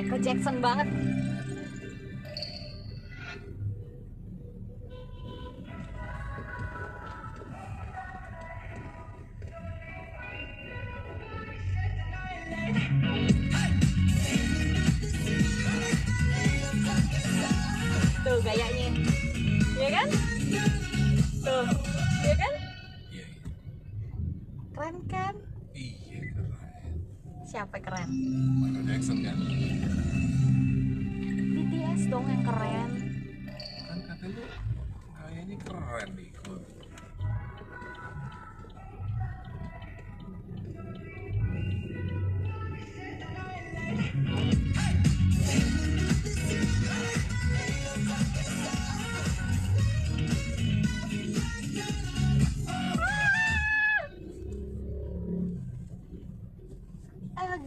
Michael Jackson banget. Tuh gayanya. Ya kan? Tuh. Ya kan? Iya, iya. keren kan? Iya, keren. Siapa yang keren Michael Jackson kan? BTS dong yang keren Kan kata lu kayaknya keren nih.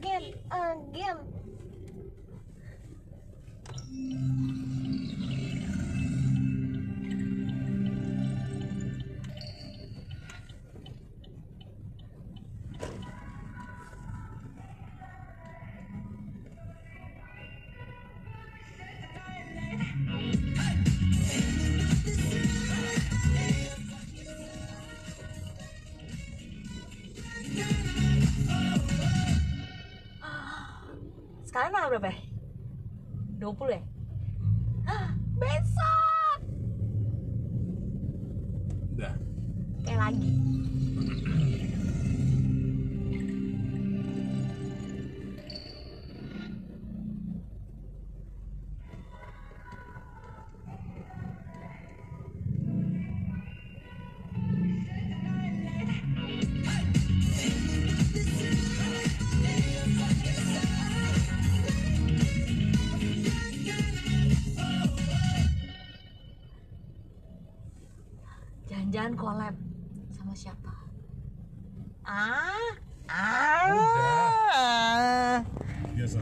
Again again berapa ya? 20 ya? Hah, besok Udah. kayak lagi jangan-jangan collab sama siapa ah ah Udah.